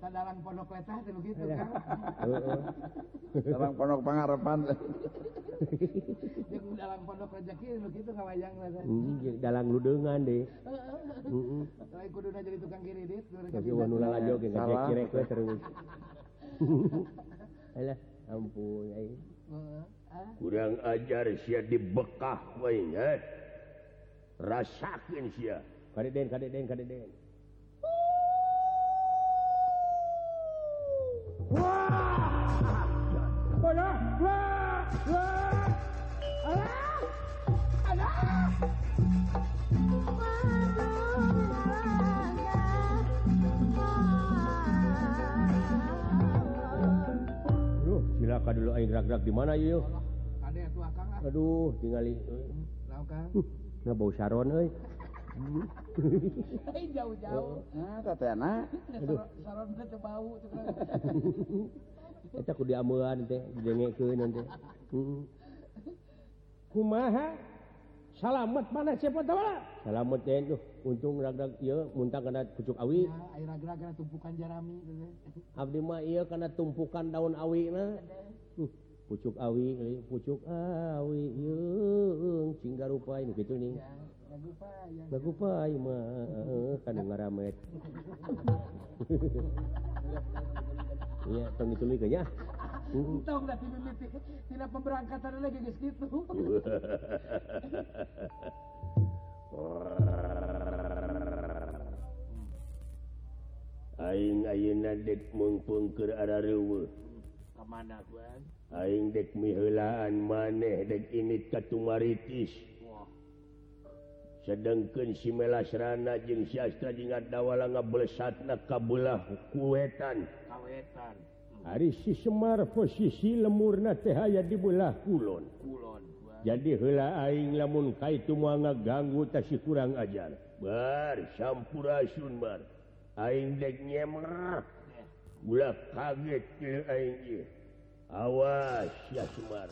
sadaran pondok letah teh begitu kan. Sadaran pondok pangarepan. Jeung dalang pondok rezeki begitu kawayang teh. dalang ludeungan deh. Heeh. Lain kuduna jadi tukang kiri dit. Tapi wanu lalajo ge ngajak kirek we terus. Alah, ampun aing. Kurang ajar sia di Bekah we nya. Rasakeun sia. Kadeden kadeden kadeden. silakan dulu air gerak-gerak di mana yuk aduh tinggali. Nah, bau saron hei jauh-jauh. Ah, aku diamulan teh. Kumaha? Salamet mana siapa tahu salamet tuh. Untung ragrag iya muntah karena pucuk awi. Ya, ragrag ragak tumpukan jarami abdi mah iya karena tumpukan daun awi nah. Uh, pucuk awi pucuk awi yung cingga rupa ini gitu nih. ya pemberangkatan lagi gitu Aing ayeuna dek mungpung keur ara reueuh. Ka mana, Bang? Aing dek miheulaan maneh dek init katumaritis. sedangkan simela Serana jeung siastra ingat dawala ngebelesat na kabulah kuwetan. Kawetan. Hari si Semar posisi lemurna tehaya dibelah kulon. Kulon jadi hela aing lamun kaitu mau ngeganggu tasih kurang ajar. Bar sampurasun bar. Aing dek nyemer ulah kaget aing awas ya Semar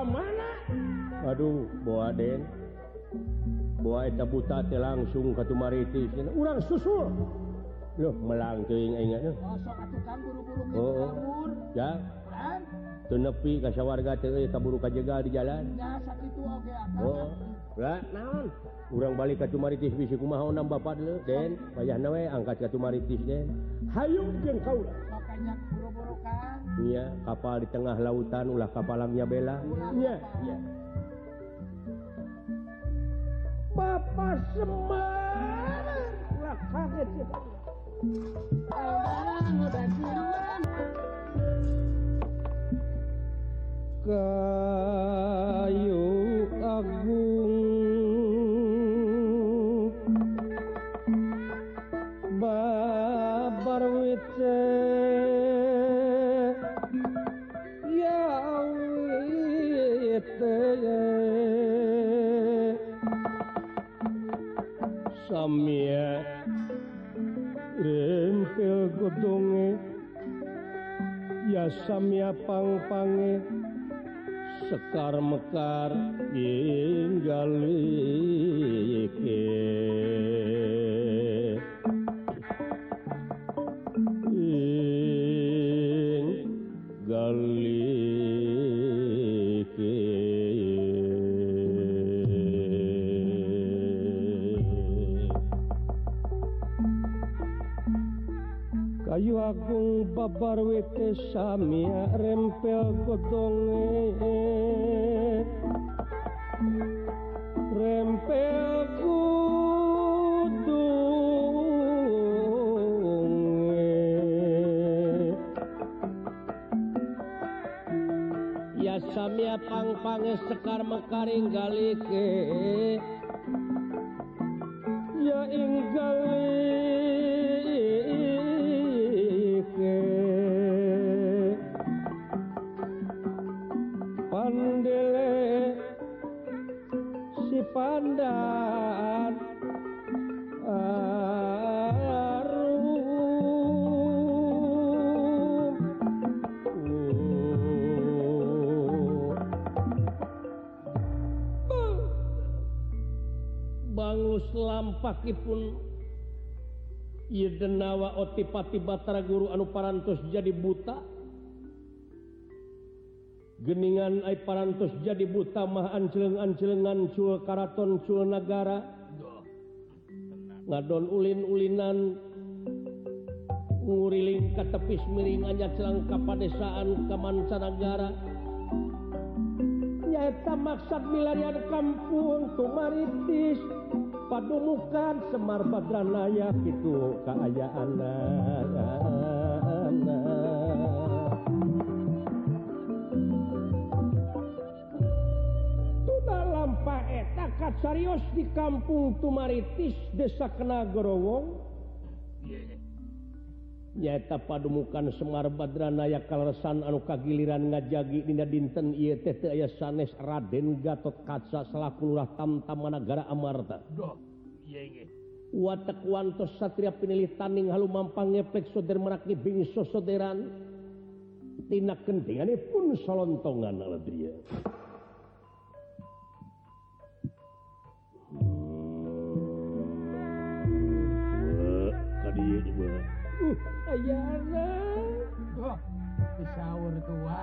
mana Aduh Den buaheta buta langsung ke Tumaritis ulang susul. Loh melang tunepi kasih warga kaburu kajega di jalan. Oh, naon? Kurang balik kacu Tumaritis bisi kumaha mau nambah pad Den payah nawe angkat kacu Tumaritis Den Hayung jeng kau Iya kapal di tengah lautan ulah kapalnya bela. Bapak Semar kaget kayu agung samamyaunge yasamyapangpange sekar mekar hingga like babar wite samia rempel godonge. Rempel godonge. Ya samia pang-pange sekar mekaring galike otipati Batara Guru Anu Parantos jadi buta? Geningan ay Parantos jadi buta mah anceleng anjelengan cul karaton cul negara? Ngadon ulin-ulinan nguriling ke tepis miringannya celang kapadesaan padesaan ke nyata maksud milarian kampung tumaritis padumukan Semar Badranaya itu keayaan lampa etak serius di kampung Tumaritis Desa Kenagorowong nyata padumukan Semar Badranaya kalesan anu kagiliran ngajagi dina dinten ieu teh teu aya sanes Raden Gatotkaca selaku lurah Tamtamanagara Amarta. Duh, ieu ge. Watak wantos satria pinilih taning halu mampang ngepek soder meraki bingso soderan. Tina kentingan pun solontongan aladria. Hmm. Eh, uh, kadieu juga. ayaur tua.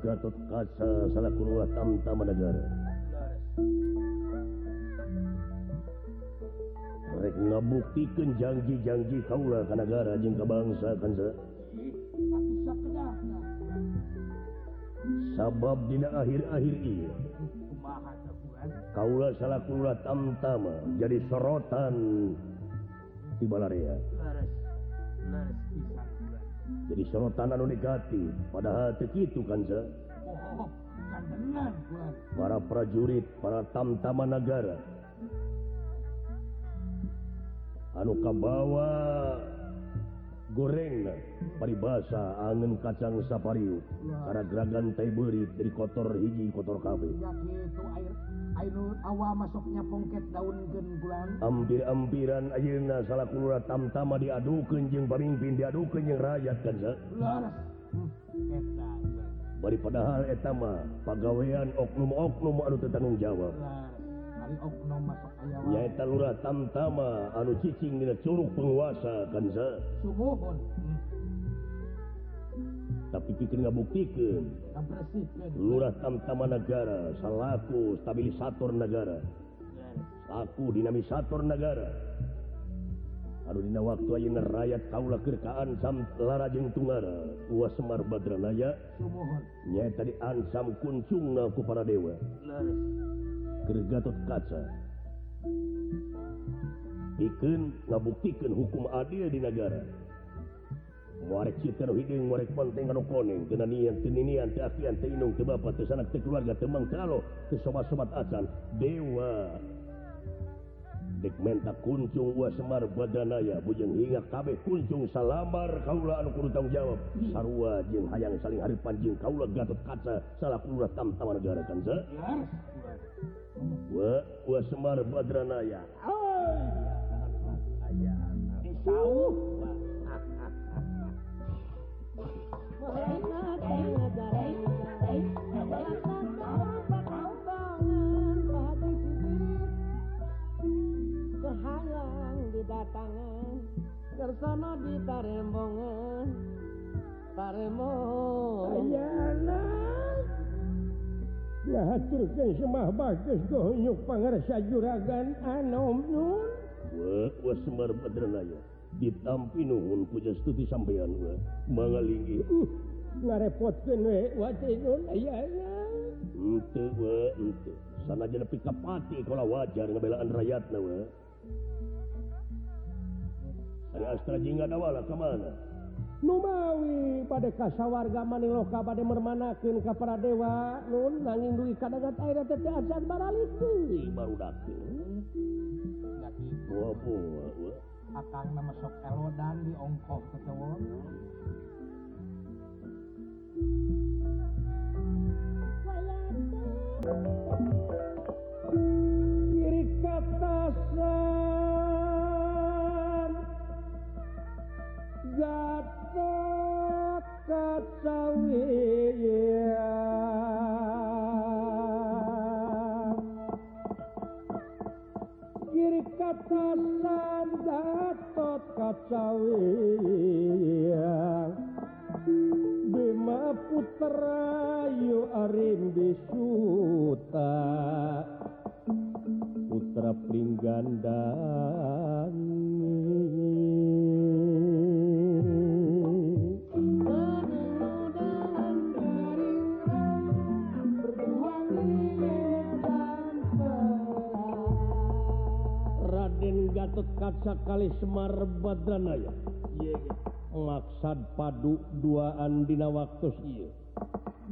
Gatot Kaca salah kurwa tamtama negara. Rek ngabuktikan janji-janji Kaula negara jengka bangsa kansa sabab dina akhir-akhir ini Kaula salahkurlah Tamtama jadi sorotan di Balaria tangan negatif padahal begitu kan oh, para prajurit para tamtama negara. Anukabawa goreng paribasa angin kacang sapariu. Karena geragan beurit dari kotor hiji kotor KB awa masuknya pongket daun genbulan ambil-ambiran airna salah keluar tamtama diadu jeung pemimpin diadu jeung rakyat kan hmm. bari padahal etama pagawean oknum-oknum anu tertanggung jawab. Nyaeta lurah tamtama anu cicing dina curug penguasa kan subuhun. tapi pikir nggak buktikan. Lurah tamtama negara salahku stabilisator negara. Aku dinamisator negara. Adudina waktu rakyat kaulah kerkaan sam larajeng tungara tua Semar Badranaya nya tadi ansam kuncung naku para dewa. Kergatot kaca. Ikan ngabuktikan hukum adil di negara. muarek citer hidung muarek penting anu koning. Kena nian tininian tiakian tinung ke bapak tu sanak keluarga temang kalau ke sobat-sobat acan dewa. Dek menta kuncung wa semar badanaya bujeng hingga kabeh kuncung salamar kaula anu kudu tanggung jawab. Sarua jeung hayang saling haripan jeung kaula gatot kaca salah kulura tamtama negara kan sa wa wa semar badranaya oh, ayah, Kersana kersono di parembongan parembong ayana dihaturkan semah bagus gohonyuk pangarsa juragan anom nun. Wah semar badran aja ditampi nuhun pujastuti sampeyan eh, mengelingi uh ngarepot eh. sana jadi pikapati kalau wajar ngebelaan rakyat na we. Saya astra jingga dawala kemana Numawi pada kasawarga maniloka pada mermanakin kapara dewa nun nanging duit kadagat air tete azan baralik baru datang Gak gitu. akan memesok elodan di ongkos ke cowok kiri kata gatot kacau iya kacasan Gatot kacawia Bima Putra Yu Arimbi Suta. Putra Pringgandani. tekat kali Semar Badranaya maksad padu duaan dina waktu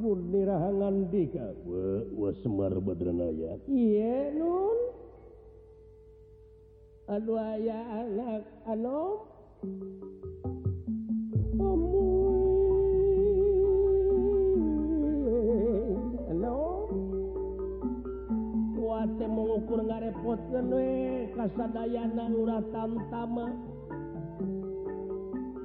murnirahangan dika. Semar Badranaya Iye nun. Aduh aya anak anu? Kamu teh mengukur ngarepot kasadayana ura tamtama.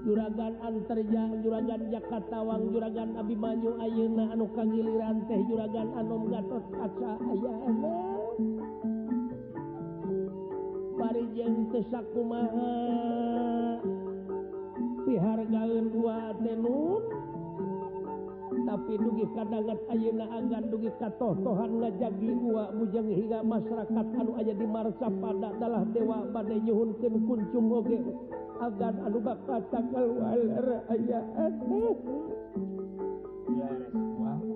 Juragan antarja juragan Jakatawang juragan Abimanyu Ayeuna anu kagiliran teh juragan Anom Gatot kaca ayana parijeng tesakumaha pihar gaun dua tenun tapi dugi kadangat ayeuna agan dugi katotohan ngajagi gua bujang hingga masyarakat anu aya di marsa pada dalah dewa badai nyuhunkeun kuncung oge. Agan anu bakal cakal waler aya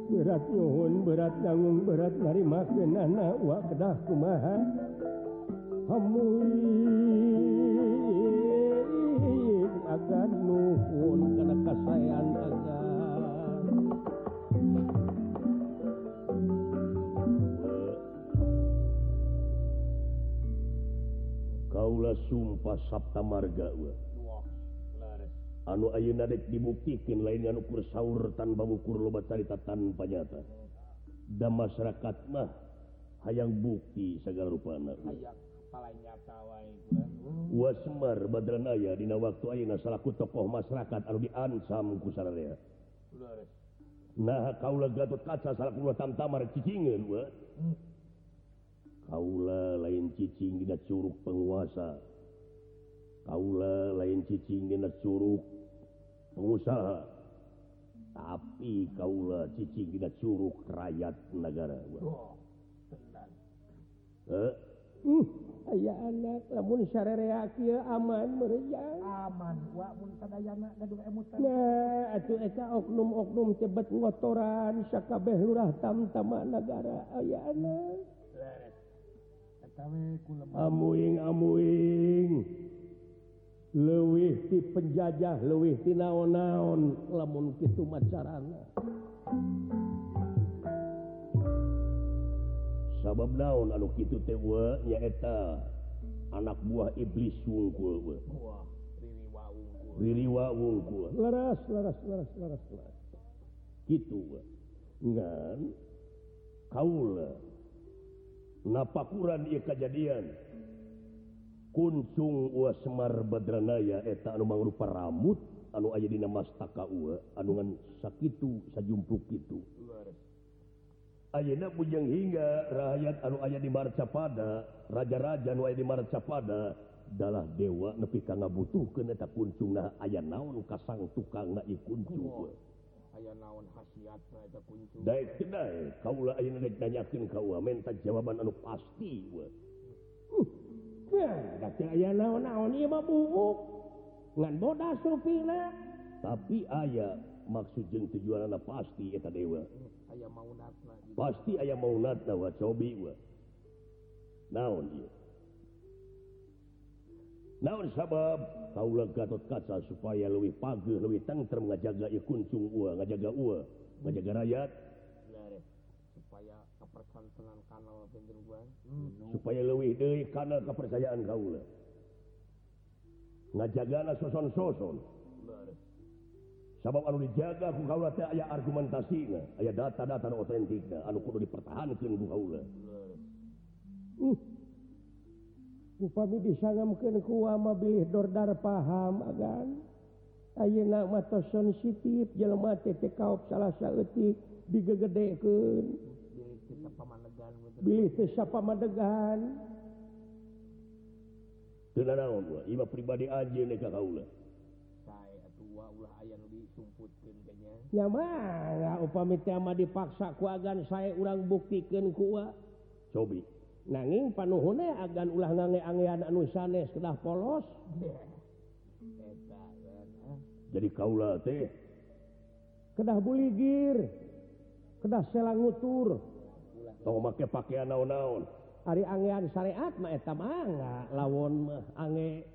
berat nyuhun berat nanggung berat narima anak wa kedah kumaha. Hamuy agan nuhun kana kasayan agan. Kaula sumpah Sabta marga anu Ayeunadek dibuktikin lain anu sauur tanpa bukur lobat carita tanpa nyata. Da masyarakat mah hayang bukti segala rupa Wasmar Badranaya Dina waktu ayeuna salaku tokoh masyarakat anu diansam ku Nah Kaula Gatot kaca salah tamtamar cicingan Kaula lain cicing dina Curug penguasa. Kaula lain cicing dina Curug pengusaha. Tapi Kaula cicing dina Curug rakyat negara. Oh, eh? uh, aya anak kieu aman meureuyang aman wa mun sadayana gaduh emutan. Nah, oknum-oknum cebet ngotoran Sakabeh Lurah tamtama negara aya anak. amuing amuing. Leuwih di penjajah leuwih ti naon-naon. Lamun gitu macarana sabab daun anu gitu tewa nyaeta anak buah iblis wungkul Ririwa wungkul laras laras laras laras laras. Gitu ngan kaula napakuran ia kejadian kuncung wa Semar Badranaya eta anu mangrupa ramut anu aya dina mastaka ua anungan sakitu sajumpluk itu Ayeuna bujang hingga rakyat anu aya di Marcapada raja-raja anu aya di Marcapada dalah dewa nepi ka ngabutuhkeun eta kuncungna aya naon kasang tukang na kuncung oh. aya naon nanyakeun ka kau ah. minta jawaban anu pasti naon-naon ngan bodas rupina. tapi aya maksud jeung tujuan anak pasti eta dewa aya mau pasti aya mau natawa cobi wa naon dia naon sabab? Kaula Gatot kaca supaya luwih pagi luwih tentrem ngajaga ikuncung u ngajaga u ngajaga rakyat. Eh. Supaya kepercantenan kanal eh. hmm. penjeruan supaya luwih dari kanal kepercayaan Kaula ngajaga soson-soson. Eh. Sabab anu dijaga ku kaula teh aya argumentasina aya data-data otentik anu kudu dipertahankan ku kaula uh. upami disangamkan ku ama bilih dordar paham agan. Ayeuna mata sensitif jelema teh kaop salah eutik digegedekeun. Bilih teh sapamadegan teu naon ulah ima pribadi aja nek ka sae atuh ulah aya nu disumputkeun kanya nya mah upami teh mah dipaksa ku agan sae urang buktikeun ku cobi. nanging panuhun agan ulah ngangeangean anu sanes kedah polos. Jadi kaula teh. Kedah buligir kedah selang ngutur make pakaian naon-naon. Hari angean syariat mah eta mah lawon mah ange.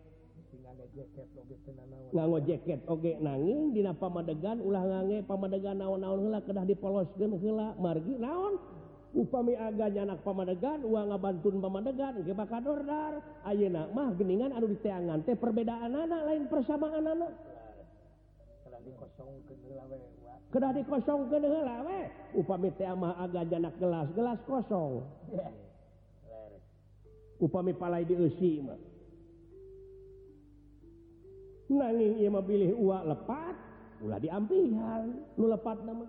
Nganggo jaket oge nanging dina pamadegan ulah ngange pamadegan naon-naon heula kedah dipoloskeun heula. Margi naon? upami aganya anak pamadegan uang ngabantun pamadegan dordar. Ayena mah geningan anu diteangan teh perbedaan anak lain persamaan anak. Kedah di kosong ke upami teamah aganya anak gelas gelas kosong. Upami palai diusi mah. Nanging ia mah pilih uak lepat ulah diampihan lu lepat nama.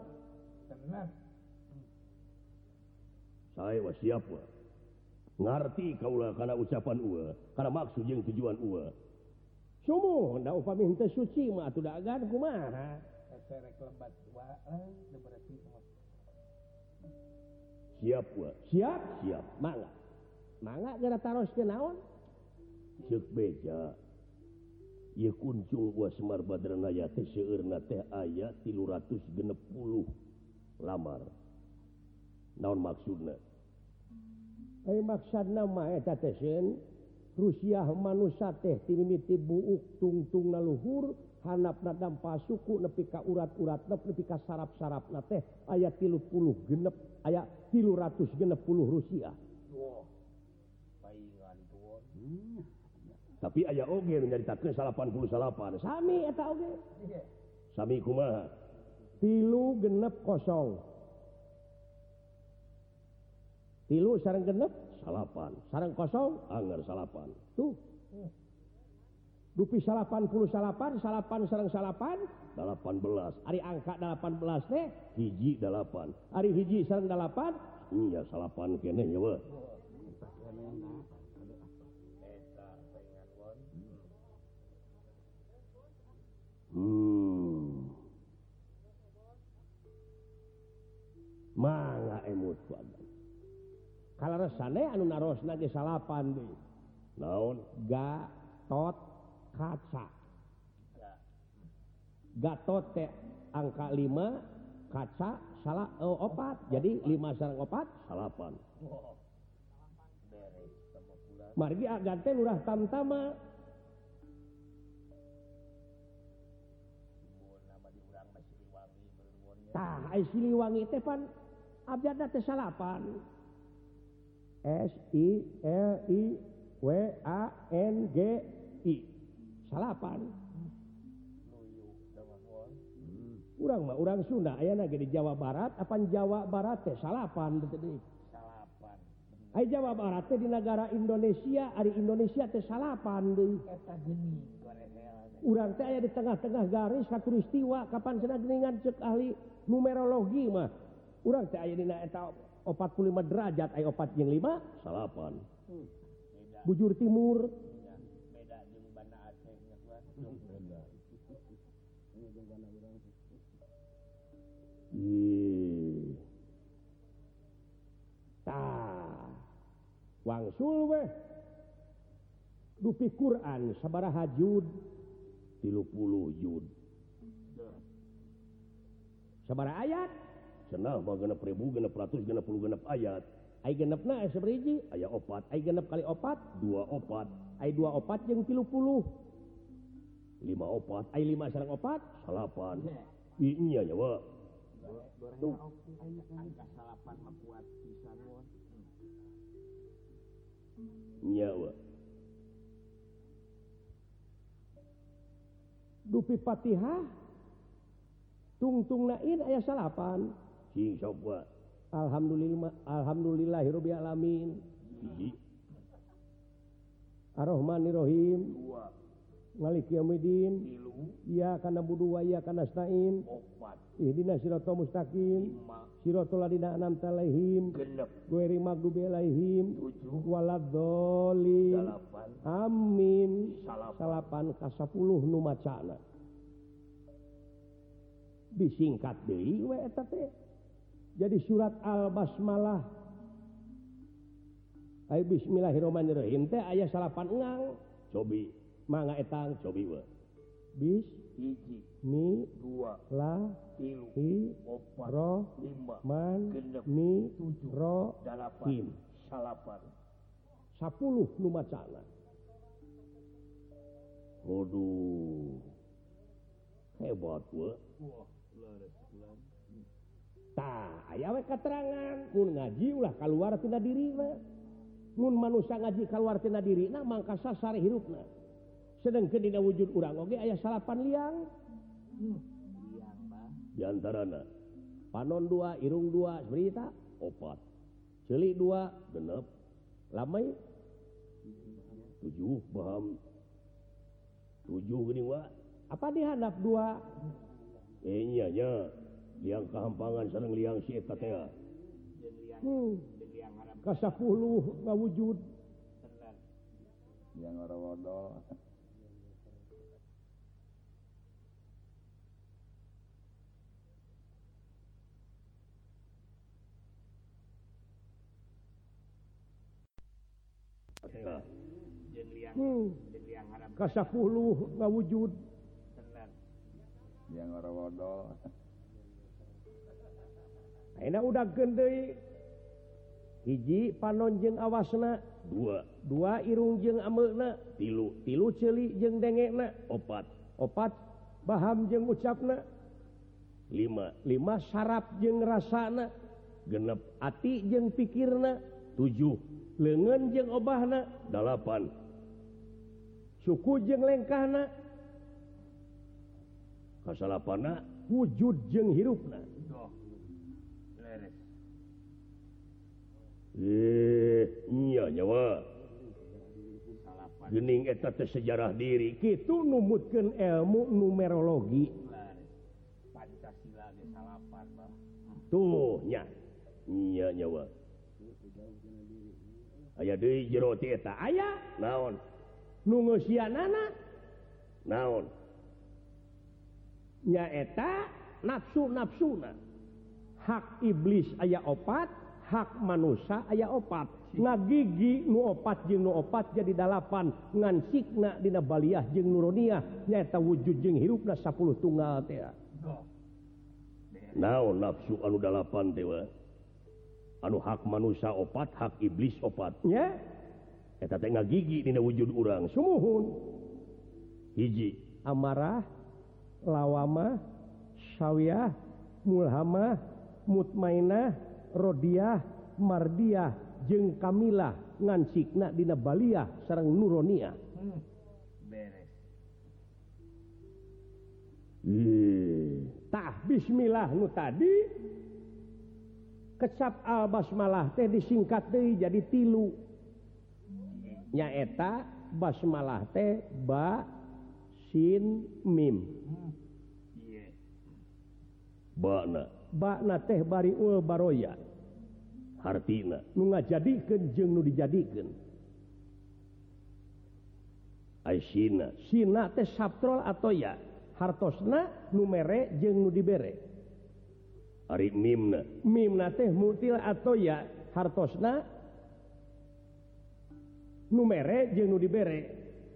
Tenang. saya was siap ngerti kaulah karena ucapan u karena maksud yang tujuan u semua ndak upamin teh suci mah tuh dagan kumaha siap wa siap? Siap. Mangga mangga gara taros ke naon? Cek beja. Ieu kuncung gua Semar Badranaya teh seueurna teh aya 360 lamar. Naon maksudna? maksad namaun Rusia manusia teh timiti buuk tungtung naluhur hanap nadam pasuku nepi ka urat-urat nepi ka sarap-sarap na teh. Ayat tilu puluh genep ayat tilu ratus genep puluh Rusia. Hmm. Tapi ayah oge menjadi takkan salapan puluh salapan. Sami eta oge? Sami kumaha? Tilu genep kosong. tilu sarang genep salapan. Sarang kosong anger salapan. Tuh. Dupi salapan puluh salapan salapan sarang salapan delapan belas. Hari angka delapan belas teh hiji delapan hari hiji sarang delapan iya salapan kene ya weh hmm. Mangga emut kuat kalau resane anu naros nage salapan di. Naon? Gatot kaca. Gatot teh angka lima kaca salah eh, oh, opat. Jadi lima sarang opat. Salapan. Margi agan teh lurah tamtama. Tah ai siliwangi teh pan abjadna teh salapan. S I L I W A N G I salapan kurang hmm. mah orang Sunda aya na di Jawa Barat apa Jawa Barat teh? Salapan salapan Ay Jawa Barat teh di negara Indonesia ari Indonesia teh salapan deui eta geni urang teh aya di tengah-tengah garis katulistiwa kapan cenah geningan cek ahli numerologi mah. Urang teh aya dina eta 45 derajat ay 45 salapan. Hmm. bujur timur. Beda. Beda. Wangsul weh. Dupi Quran sabaraha jud 30 jud sabara ayat. senal genep ribu genep ratus genep puluh genep ayat. Ay genep na seberiji ayah opat. Ay genep kali opat? Dua opat. Ay dua opat yang tilu puluh? Lima opat. Ay lima sarang opat? Salapan. Iya nyawa tuh. Salapan makuat pisan nyawa dupi patihah tungtung nain ayah salapan. Alhamdulillah alhamdulillahirabbil alamin. Arrohmanirohim Malikiamidin ya karena budu waya karena stain. Idina siratal mustaqim. Siroto ladina anam talehim Gueri magdubelaihim Waladoli Amin. Salapan. Kasapuluh nu macana. Disingkat deui we eta teh. jadi surat al-basmalah. Hai Bismillahirrahmanirrahim. Teh ayah salapan engang. Cobi. Mangga etang cobi we. Bis hiji. mi dua. la tilu hi opat ro lima. man genep. mi tujuh. ro dalapan. him. Salapan. Sapuluh nu macana Waduh. Hebat we. Wah, Nah, ayawe keterangan pun ngajilah keluar tina dirina pun manusia ngaji keluar tina diri nah mangka sasar hirupna. Sedangkan dina wujud urang oge ayah salapan liang. Hmm. diantarana panon dua irung dua berita opat. Celik dua genep. Lamai tujuh baham tujuh gini wa. Apa dihandap dua? Eh nyanya yang kehampangan sareng liang si eta teh. Hmm. Ka 10 ngawujud. Yang ora wadah. Hmm. Ka 10 ngawujud. Yang ora wadah. Aina udah gede hiji panonjeng awasna. Dua. Dua irung jeng amelna tilu. Tilu celi jeng dengekna. Opat. Opat paham jeng ucapna. Lima. Lima sarap jeng rasana. Genep. Ati jeng pikirna. Tujuh. Lengan jeng obahna. Delapan suku jeng lengkahna. Kasalapana wujud jeng hirupna. Eh, iya nyawa Gening eta teh sejarah diri. Kitu numutkeun ilmu numerologi. Pancasila geus salapan tuh nya. Iya nyawa aya deui jero teh eta. Aya naon? Nu ngeusianana? Naon? Nya eta nafsu nafsuna hak iblis aya opat hak manusia aya opat. Nga gigi nu opat jeng nu opat jadi dalapan. Ngan sikna dina baliah jeng nuroniah nyata wujud jeng hirupna sapuluh tunggal teh. Naon nafsu anu dalapan dewa anu hak manusia opat hak iblis opat. Nya? Eta teh gigi dina wujud urang. Sumuhun. Hiji. Amarah lawamah syawiyah mulhamah mutmainah Rodiah mardiah jeng Kamilah ngansikna dina Baliah sareng nuronia hmm. tah Bismillah nu tadi kecap albasmalah teh disingkat deui jadi tilu nyaeta basmalah teh ba sin mim hmm. yeah. bakna teh bari baroya. Hartina nu ngajadikeun jeung nu dijadikeun. Ai sina teh teh satrol ya hartosna nu mere jeung nu dibere. Ari mimna. Mimna teh mutil atoya. Hartosna nu mere jeung nu dibere.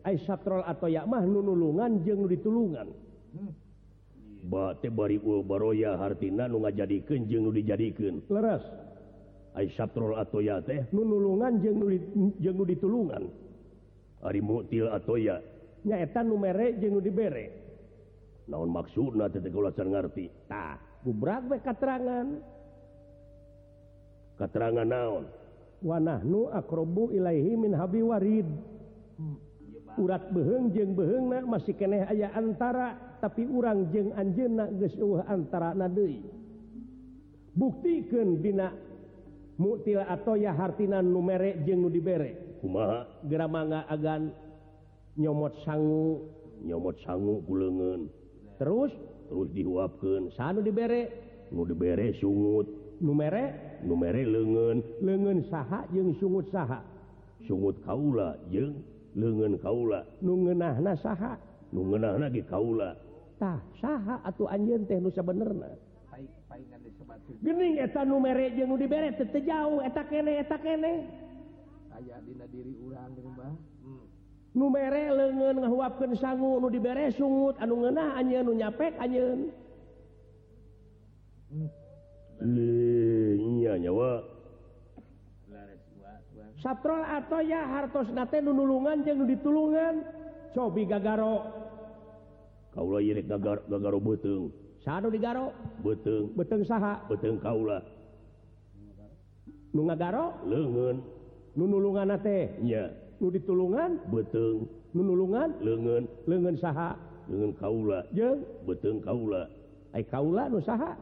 Ai satrol ya mah nu nulungan jeung nu ditulungan. Hmm. baroya hartina nu jadikan nu dijadikan leras Sabtrol atau ya teh. Nulungan jeng ditulungan. Hari mutil atau ya nyaetan numerek jeng diberre naon maksud ngertitah keterangan keterangan naon? Wanahnu akrobu Ilaihi min Habi Warid. Hmm, Urat beheng jeng beheng masih keeh aya antara. tapi urang jeung Anjena antara nadi buktikan Dina mutila atau ya hartinan numerek jeng nu diberek Gramanga agan nyomot sanggu nyomot sanggu gulengen terus? Terus dihuapkan sana diberre nu diberre sungut. Numerek numerek lengen lengen saha jeung sungut saha? Sungut kaula jeung lengen kaula. Nu ngenahna saha? Nu ngenahna ge kaula. tah saha atau anjir teh nusa bener Gening eta numere jeung nu dibere teu jauh eta kene eta kene. Aya dina diri urang geuning Bah. Hmm. Numere leungeun ngahuapkeun sangu nu dibere sungut anu ngeunah anjeun nu nyapek anjeun. Hmm. Le nya nyawa. Satrol atau ya hartos nate nu nulungan jeung nu ditulungan. Cobi gagaro Kaula yirik gagar gagaro beteng. Sadu digaro? Beteng. Beteng saha? Beteng kaula. Nu ngagaro? Leungeun. Nu nulungan teh? Nya. Nu ditulungan? Beteng. Nu nulungan? Leungeun. Leungeun saha? Leungeun kaula. Jeung beteng kaula. Ai kaula nu saha?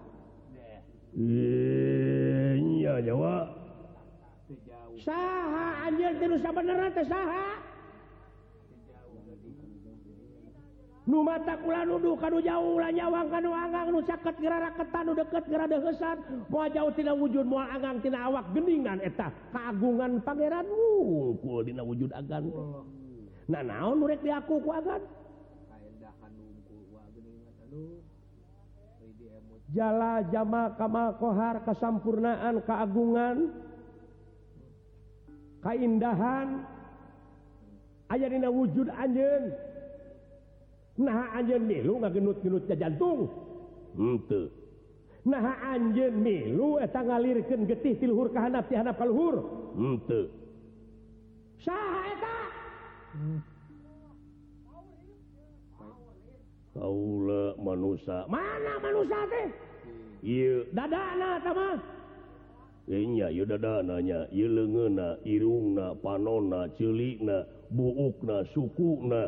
Eh, iya nyawa. Saha anjir tilu sabenerna teh saha? nu mata kula nuduh kanu jauh lah nyawang kanu angang nu caket gerara ketan nu deket gerada hesan jauh tina wujud moal angang tina awak geningan eta kagungan pangeran. Uh, Wungkul dina wujud agan. Oh. nah naon diaku ku agan? Jala jama kamal kohar kesampurnaan keagungan. Keindahan. Ayat dina wujud anjen nah anjen milu ngagenut-genut ke jantung. Henteu. Nah anjen milu eta ngalirkeun getih ti luhur ka handap ti handap ka luhur. Henteu. Saha eta? Kaula manusia mana manusia teh? Ieu. Dadana eta mah? Inya yu dadananya, yu leungna, irungna, panona, celikna, buukna, sukuna,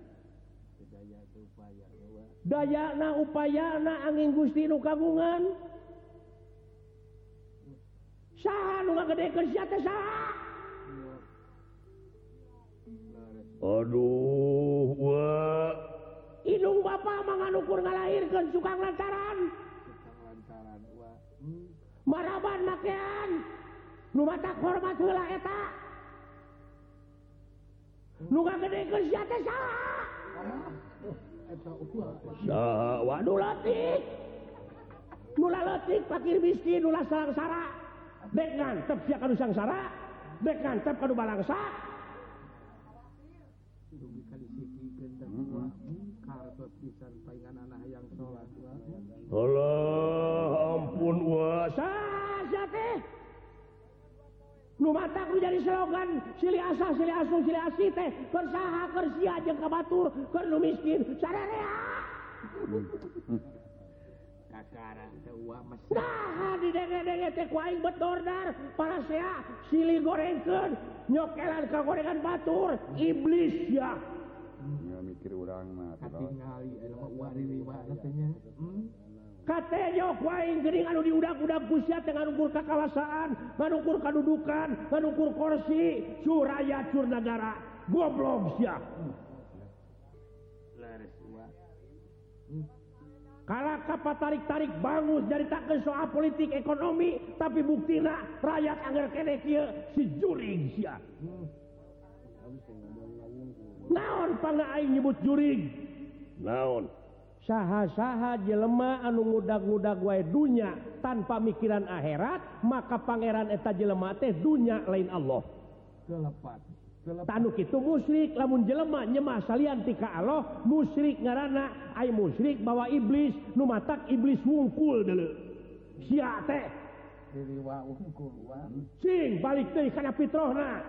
dayana upayana angin Gusti nu kagungan. Aduh hidung Bapak menganukur ngalahirkan suka lantaran. Maraban makean. Nu mata hormat eta. Nu gede kerja teh saha? so, waduh latik. Mula letik pakir miskin ulah sangsara bek ngantep sia kanu sangsara bek ngantep kanu balangsa hmm? Allah ampun wasa mata jadi slogan sili asa sili asu sili asi teh. Bersaha kersia aja ke batur kernu miskin. Sararea sekarang teh uang mesin nah di denge denge teh bet betordar para sea sili gorengkeun. Nyokelan ka gorengan batur. Iblis ya. Ya mikir urang mah tinggal ieu mah uang di teh katanya hmm? diudak-udakku kekawasaan manukur kadudukan manukur korsi Suraya Curnagara goblok hmm. kalau kapal tarik-tarik bangus dari tak ke soal politik ekonomi tapi buktina rakyat agar kene si juring sia. Hmm. naon pangga aing nyebut juring? Naon? saha-saha jelema anu muda-guda wae dunya tanpa mikiran akhirat maka Pangeran eta jelema teh dunya lain Allah. Kelepat. Tanuk itu musyrik lamun jelema nyemah salyan tika Allah musyrik ngarana ay musyrik bawa iblis nu matak iblis wungkul dulu sia teh. Sing balik teh kana fitrahna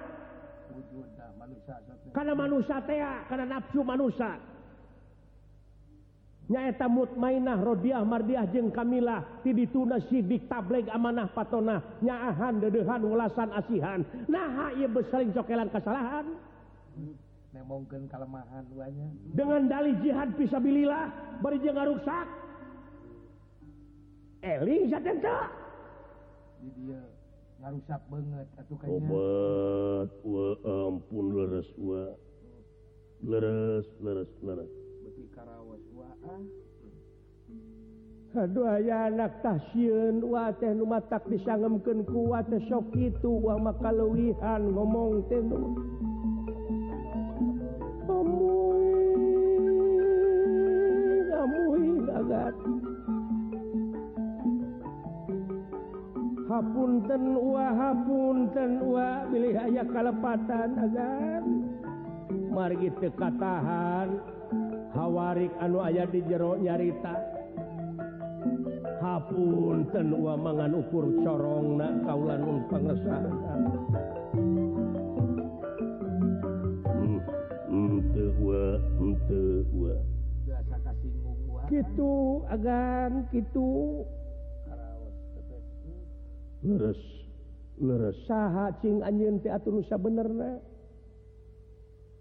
kana manusia teh kana nafsu manusia. nyaeta mutmainah rodiah mardiah jeung Kamilah ti tuna sidik tableg amanah patona nyaahan dedehan ulasan asihan. Nah ia besaring cokelan kesalahan mungkin kelemahan duanya. Dengan dalih jihad pisabilillah bari jeung ngaruksak. Eling satenta jadi ngarusak banget atuh kayaknya. Obat wa ampun leres wa. Leres leres leres. anak stasiun teh nu bisa ngemken kuat sok itu uang maka luwihan ngomong ten hapunten wa hapunten wa bilih aya kalepatan agar margi tekatahan hawarik anu ayah di jero nyarita. Hapun tenua mangan ukur corong na kaulanun pengesan hmm, gitu agan gitu leres leres. Saha cing anjeun teh atuh nusa benerna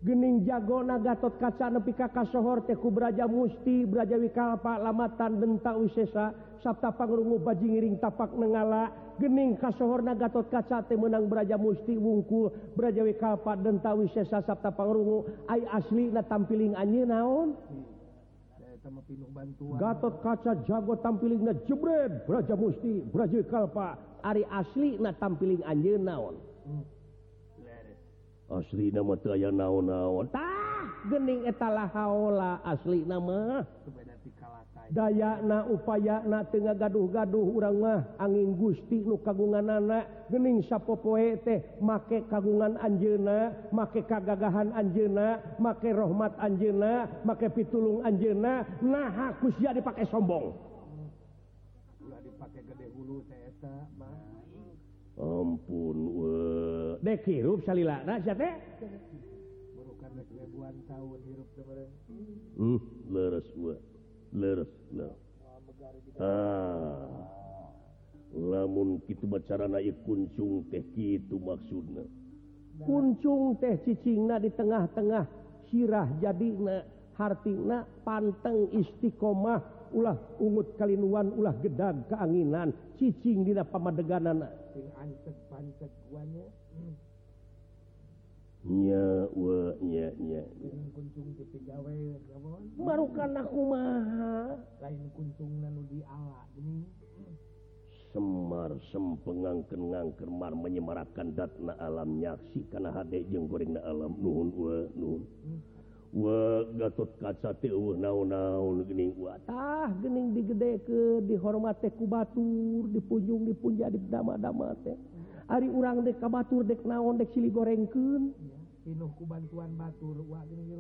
gening jago na Gatot kaca nepi Kakaksohor teku beraja musti beraja wikalpa lamatan denta Wisesa Sabta pangrungu baji ngiring tapak nengala. Gening kasohor na Gatot kaca teh menang beraja musti wungkul beraja wikalpa denta Wisesa Sabta pangrungu. Ay asli na tampiling anye naon? Gatot kaca jago tampiling na jebret beraja musti beraja wikalpa Ari asli na tampiling anye naon? Hmm. asli nama aya naon-naon. Gening etala haola asli nama. Daya na upaya na tengah gaduh-gaduh urang mah. Angin Gusti nu kagungan anak gening sapopoe teh make kagungan Anjena make kagagahan Anjena make rahmat Anjena make pitulung Anjena nah aku sia dipakai sombong. Dipakai gede hulu ampun weh. dek hirup salilana sia teh? Ribuan tahun hirup hmm leres gua. Leres nah. Ah lamun kitu bacara naik kuncung teh kitu maksudna. Kuncung teh cicingna di tengah-tengah sirah jadina hartina panteng istiqomah ulah ungut kalinuan ulah gedag keanginan cicing di pamadeganan keduanya baru karena aku lain kuntungan di ala ini Semar sempengangkenangkermar menyemarakan datna alam nyaksi karena hade jeng goreng alam. Nuhun nuhun. Gatot kaca naon-naoning digede ke dihormati ku Batur dipunjung dipunja di dama-dama teh Ari urang dek kabatur dek naon dek sili gorengken pinuhku bantuan Batur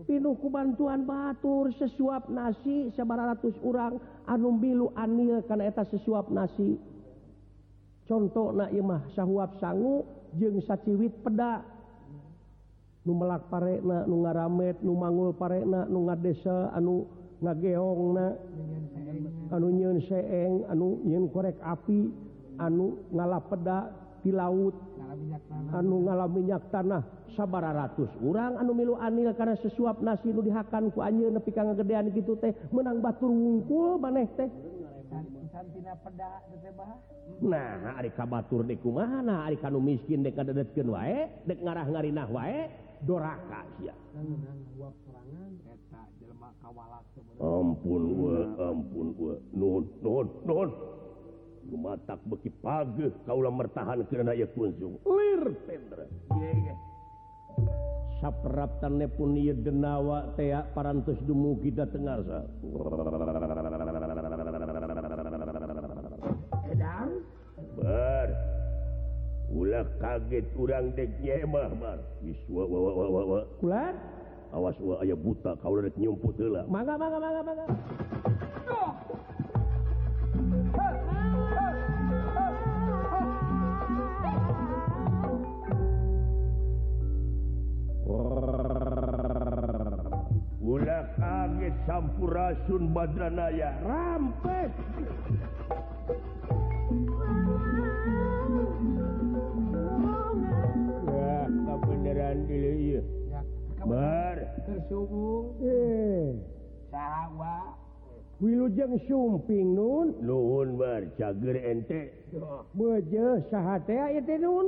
pinuhku bantuan Batur sesuap nasi sabar ratus urang anum bilu anil karena eta sesuap nasi. Contoh namah sahuap sanggu jeng saciwit peda. Numelak parena nu nga nu mangul parena nu nga desa anu ngageong na. Anu nyen seeng anu nyen korek api anu ngalap peda. di laut. Anu ngala minyak tanah sabara ratus urang anu milu anil karena sesuap nasi nu dihakan ku anjir nepi ka gedean gitu teh menang batur wungkul maneh teh. Nah ari kabatur di kumaha ari kanu miskin dek kadedetkeun wae dek ngarah ngarinah wae doraka sia. Ampun gue ampun gue nuhun nuhun nuhun. watak beki pagi kaulah lir pendra kunjungraptanne pun denawa teak paras dumu kita ber ulah kaget kurang kulat? Awas aya buta kau nyumputlah maka maka maka maka guna kaget sampurasun badranaya. Rampet ya kebenaran dulu ya bar. tersubung eh. Sawa. Wilujeng sumping nun. Nuhun bar. Cager ente. Beje sahatea itu nun?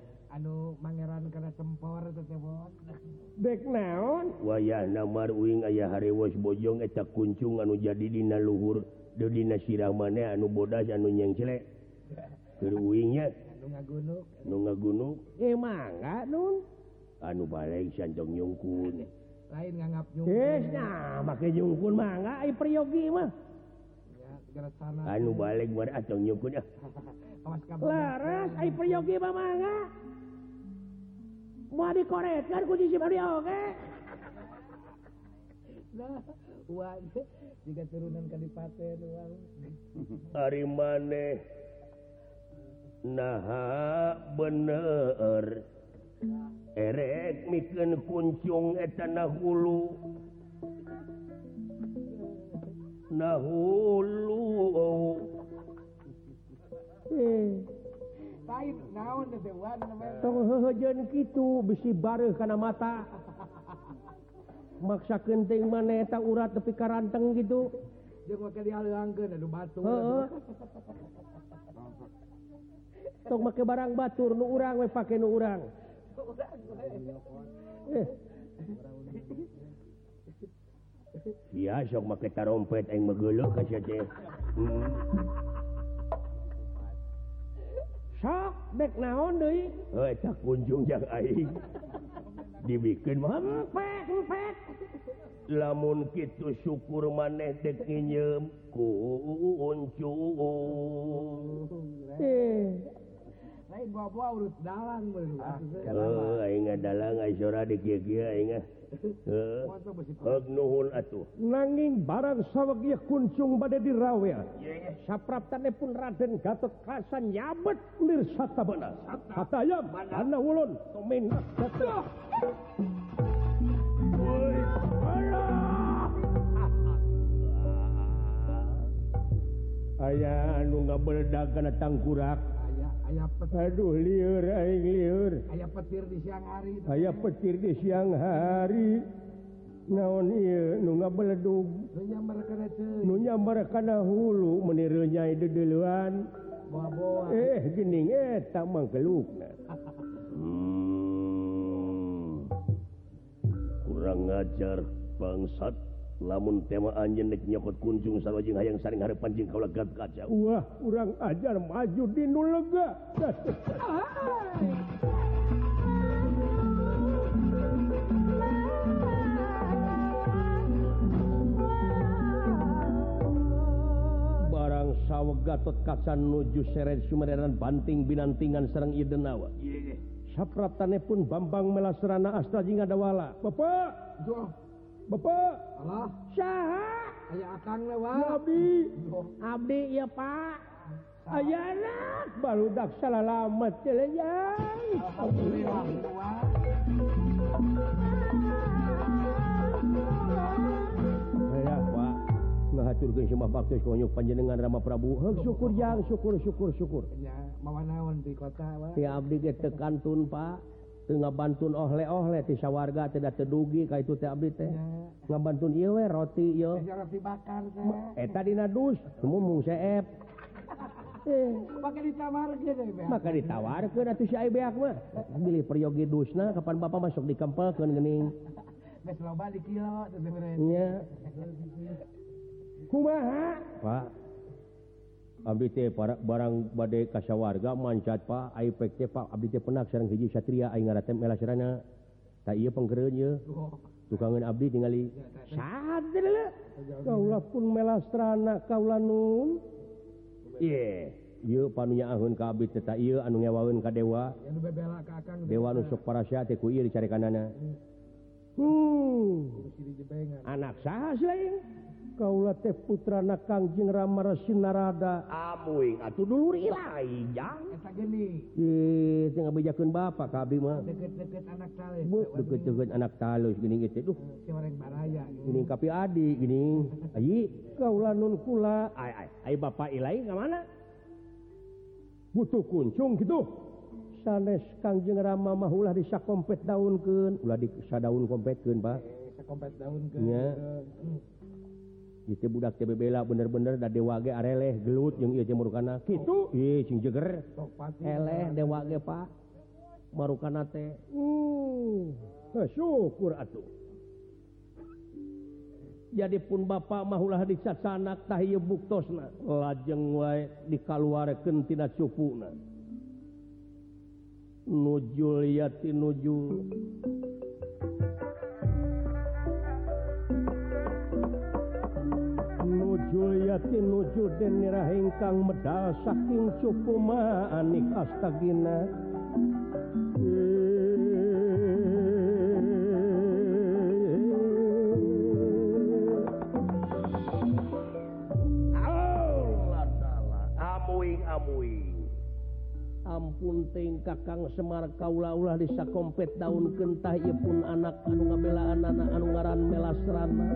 anu mangeran karena tempor dek naon? Wayah namarwing ayah harewas bojong eta kuncung anu jadi dina luhur. De dina sirah mane anu bodas anu nyeng celek keruingnya nu ngagunung eh mangga nun? Anu balik sancong nyungkun. Lain ngangap nyungkun. Yes nah make nyungkun mangga ai priyogi mah. Anu balik bari atong nyungkun ah. ya laras ai priyogi mah mangga. mau dikoretkan kunci si Mario oke nah wajah jika turunan kadipaten uang hari maneh nah bener erek mikin kuncung etana hulu nah hulu hmm. gitu besi baru karena mata. Maksa kenteng maneta urat tepi karanteng gitu. Make barang batur nu urang we pakai nu urang. Biasa make tarompet yang megelo kasih sok dek naon deui heuh tah kunjung jang aing dibikeun mah empek empek lamun kitu syukur maneh dek nyeum ku eh nanging barang sawwakya kuncung badai dirawe sapraptane pun Raden Gatot kasan nyabet lir sata benar katanya mana? ulun anu nggak berdagang tangkurak. Aduh liur, aing, liur. petir di siang hari. Aya petir di siang hari. Naon beledugnya mereka dahulu menirunya itu duluan eh gening eh tak mangkeluk hmm. kurang ngajar bangsat. lamun tema anjnek nyokot kunjung salajeng hayang saring harapan jeung kaulegat kaca. Wah urang ajar maju di nulega barang saweg gatot kaca nuju seret sumereran banting binantingan sareng idenawa sapratanipun Bambang Melasrana Astra jeung Adawala Bapak! Duh. Bapak. Allah Syaha. Aya akan lewat Abdi Abdi ya Pak. Ayana baru dak salamet celejang Alhamdulillah Ya Pak ngahaturkeun semua bakti konyuk panjenengan Rama Prabu. Heuh syukur yang syukur syukur syukur. Nya mawa naon di kota wae Ti Abdi ge teu kantun Pak. ngabantun ohle-ohle ti sawwarga tidak tedugi ka itu teh. Ngabanun iwe roti yo etadina dus mumung seep. Eh maka ditawarkan maka ditawarkeun atuh si beak mah. Bilih peryogi dusna kapan bapak masuk di kempel kan nya kumaha? Pak. Abdi teh para barang bade kasya warga mancat Pak teh Pak Abdi teh penak sareng hiji Satria aing ngaratem elasrana tak iya pengkerenya tukangan Abdi tingali sadar kaulah pun melastrana kaula nun ye. Ieu panunya ahun ka abdi teh teta ieu anu ngewaeun ka dewa. Anu bebela ka Akang dewa nu sok teh ku iya dicari kanana. Hmm. Anak saha lain. Kaula teh putra na Kangjing Ramara Sinarada Amuing atuh dulu lain jang. Bejakeun bapak abdi mah. Deket-deket anak talus. Bu deket-deket anak talus gini geus duh. Eh, Cimareng baraya gini. Kapi adi gini. Ayi kaula nun kula. Ai ai ay bapak ilai ka mana? Butuh kuncung gitu. Sanes Kangjeng Rama mah ulah disakompet daunkeun. Ulah disadaun kompetkeun Pak eh, Sakompet daun ke itu budak TBBla bener-bener da dewa ge areleh gelut yang ieu cemur kana gitu iya jeger. Eleh eh, dewa ge pak. Marukana teh. Uh nah, syukur atuh. Jadi pun bapak mahulah dicacanak tah ieu buktosna. Lajeng wae dikaluarkeun tina cupuna nujul yati nujul Juliatinwujudkang medal saking cupu Anik astagina ampun ting kakang Semar kaula-ulah bisa kompet daun kentah ia pun anak anu ngabelaan anak anu ngaran melasrana.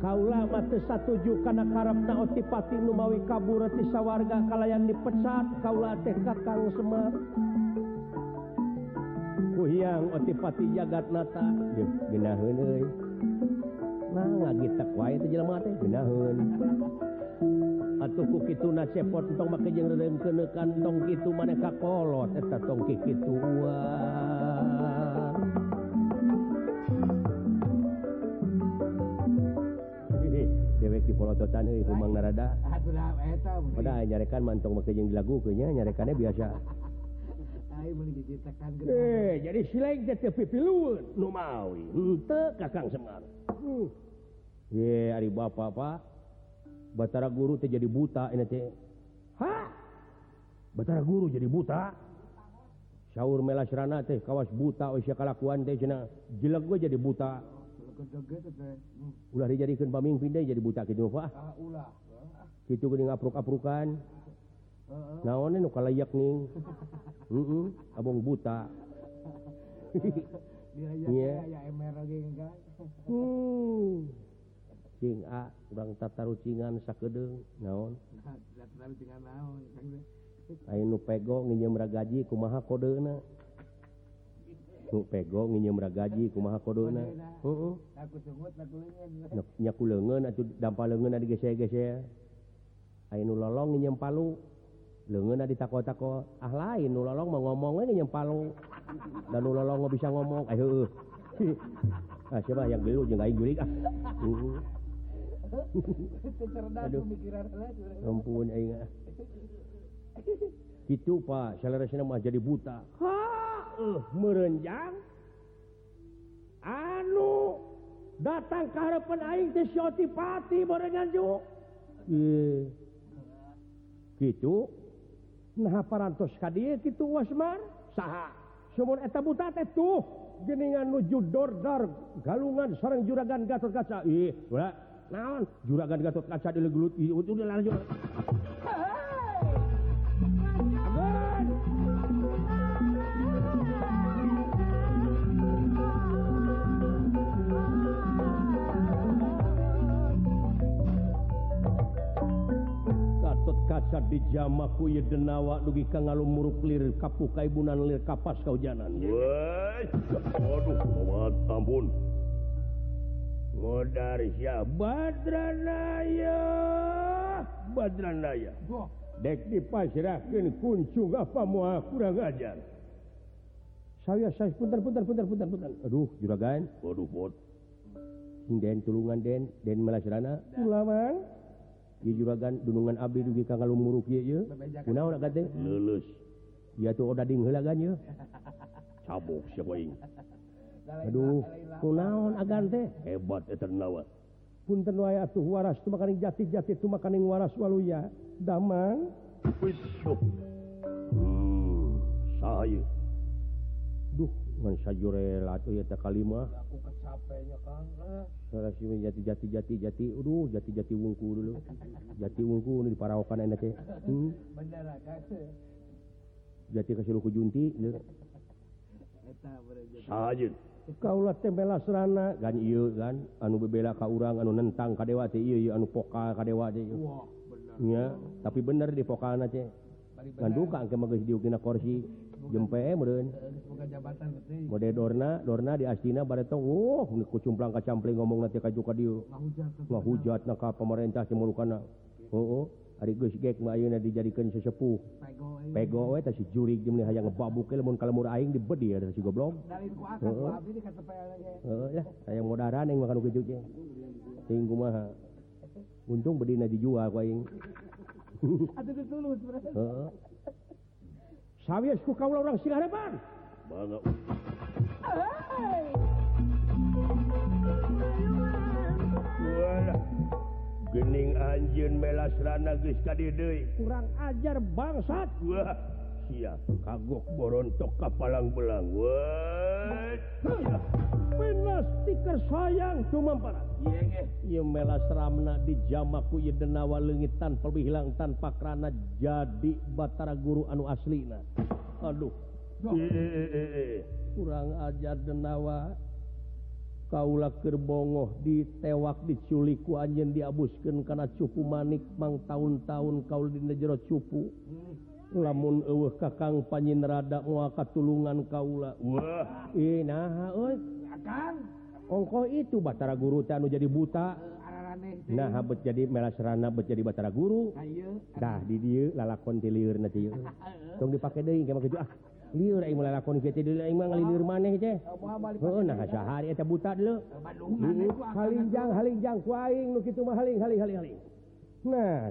kaulama satuju karena karepna otipati numawi kabur ti sawarga. Kalayan dipecat Kaula teh Kang Semar. Kuhiang oh, otipati jagat nata. Atauku itu na cepot tong make jeng kene kantong maneh ka kolot tongki itu polototan Umang Narada. Pada nyarekan mantong maka yang dilagukunya nyarekannya biasa. Eh, jadi kakang Semar. Hmm. Ye hari bapak pak. Batara guru teh jadi buta ini Batara guru jadi buta? Saur melasrana teh kawas buta usia kalakuan teh jelek gue jadi buta. ulah dijadikan pemimpin deh jadi buta gitu Pak gitu geuning apruk-aprukan naon nu kalayak nih mm -mm, abong buta iya. hmm. Cing a urang tataru cingan sakedeng naon? Lain nu pego nginjem ragaji kumaha kodeuna? pego nginyemra gaji kumaha kodona heeh. Nyaku leungeun atuh dampal leungeun ada gesek-gesek. Aya nu lolong nginyem palu. Leungeun ada tako-tako. Ah lain nu lolong mah ngomong nginyem palu. Dan nu lolong bisa ngomong. Eh, Ayo heueuh ah siapa yang gelu jeung aing gurik ah. Aduh, ampun aing. Ah. Itu Pak, selera mah jadi buta. Ha? eh, merenjang. Anu datang ke harapan aing teh si Otipati barengan ju. Ye. Kitu. Nah parantos ka dieu kitu Wasmar. Saha? Sumun eta buta teh tuh geningan nuju dordar galungan sareng juragan Gatot Kaca. Ih, ulah naon? Juragan Gatot Kaca dilegelut asa ye denawa dugi ka ngalu muruklir kapu kaibunan lir kapas kaujanan. Ampun. Ngodarsya Badranaya Badranaya. Dek dipasrahkan kuncung apa mau kurang ajar? Saya saya punten punten punten punten punten aduh juragan. Waduh bot. Den tulungan den den melasrana tulawang. juragan dunungan Abdi dugi ka lumuruk lulus. Ya tuh udah dingelagannya cabok sia ini aduh kunaon agan teh. Hebat eternawa punten wae atuh waras tuh makaning jati jati tuh makaning waras waluya damang. Wis hmm saya. Duh ngan sajure latuh eta kalimah. capeknya Kang jati jati jati jati uduh jati jati wungku dulu. Jati wungku ini diparaokan enak teh. Hmm? jati kasih luku junti saja. Kaulah tembela serana gan iya gan anu bebela ka urang anu nentang ka dewa teh iya iya anu poka kadewa teh iya. Tapi bener di poka anak teh. Nganduka angke magis diukina korsi jempe mode Dorna Dorna di Astina Barto oh, kucumplang kacampling ngomong nanti kajuka dia nggak hujat naka pemerintah simulukana oh. Ari geus Gek Mayuna dijadikan sesepuh. Pego we si juri jeung hayang ngebabuke lamun kalemur aing dibedi ada si goblok. Heeh. Heeh ya, hayang modaran yang makan keju ge. Ting kumaha. Untung bedina dijual ku aing. Atuh tulus. Heeh. sawias ku kaula urang singarepan bangga Walah. Gening anjeun melasrana geus ka dieu. Kurang ajar bangsat. Wah, sia kagok borontok kapalang belang stiker sayang cuma Ramna di jamaku ieu denawa leungit tanpa kerana jadi Batara guru anu aslina Aduh. Kurang ajar denawa. Kaula kerbongoh ditewak diculiku anjen diabuskeun karena cupu manik mang tahun-tahun kau di jero cupu. Hmm. lamun eueuh kakang panyin rada muaka tulungan Kaula ongko itu Batara guru teh anu jadi buta. Nah bet jadi melasrana bet jadi Batara guru. Dah di dieu lalakon ti liur nanti tong dipake deui ke mah liur aing mulai lakon kieu deui aing mah ngalieur maneh teh. Heeh, nah sahari eta buta dulu. Halingjang halingjang ku aing nu kitu mah haling haling haling haling. Nah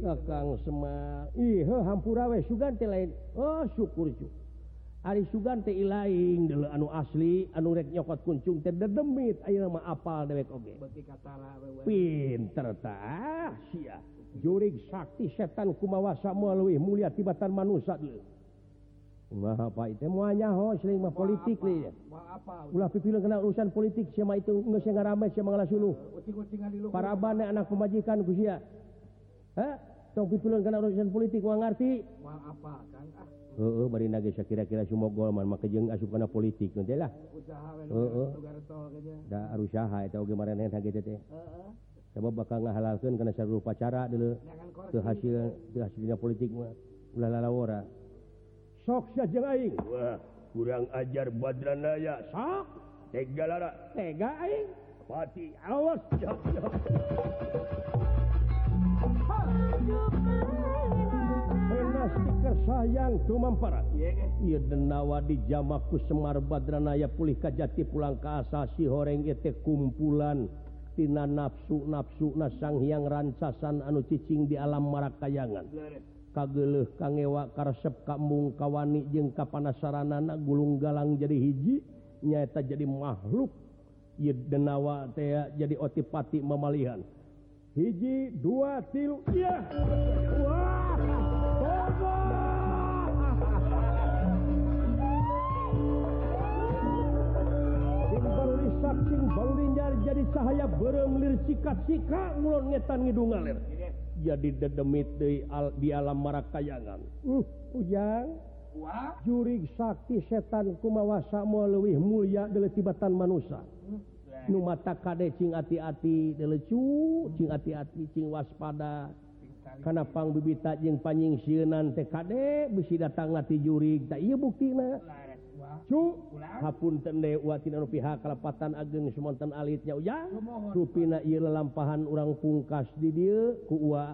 Kakang Semar. Iho hampura we Sugante lain. Oh syukur cu Ari Sugante ilaing dulu anu asli anu rek nyokot kuncung teh dedemit. Ayeuna mah apal dewek oge. Pinter tah sia. Jurig sakti setan kumawa samoa leuwih mulia tibatan manusia dulu. Wah, apa itu mau nyaho sering mah politik li. apa? Apa? Ulah pipileun kena urusan politik sia mah itu geus ngarame sia mangala suluh. Ucing-ucingan di luhur. Anak pemajikan ku sia. Hah? Tong pipileun kena urusan politik mau ngarti. Mau apa, Kang? Ah, Heeh, bari nage kira-kira sumogol man maka jeung asup kana politik nanti lah. usaha we Heeh. nu gartol aja. Da arusaha eta oge maraneh hage teh. Heeh. Sebab bakal ngahalalkeun kana sarupa pacara dulu. kehasil korupsi. Hasil teu politik mah ulah lalawora soksa jelain kurang ajar Badranaya sok. Tega tega pati awas. Jok, jok. sayang cuma para denawa di jamaku Semar Badranaya pulih Kajati pulang ke asasi horeng ete kumpulantina nafsu nafsu nasang hyang rancasan anu cicing di alam Marakayangan kageuleuh kangewa karesep kambung kawani jeung kapanasaran anak gulung galang jadi hiji nyaeta jadi makhluk. Denawa jadi otipati memalihan hiji dua tilu ya baru jadi cahaya beremlir sikat-sika ngulon ngetan ngidung ngalir. jadi dedemit di, al, di alam marakayangan. Uh, ujang Wah. jurig sakti setan kumawasa mau leuwih mulia dari tibatan manusia. Hmm. nu mata kade cing hati-hati lecu cing hati-hati cing waspada. Karena pang bibita jeng panjing siunan TKD besi datang ngati jurig. Tak iya bukti na. cu hapun tende watina pihak kalepatan ageng semonten alitnya ujang supina ia lelampahan orang pungkas di dia ku ua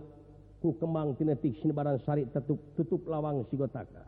ku kemang tinetik sinbaran sari tetup tutup lawang sigotaka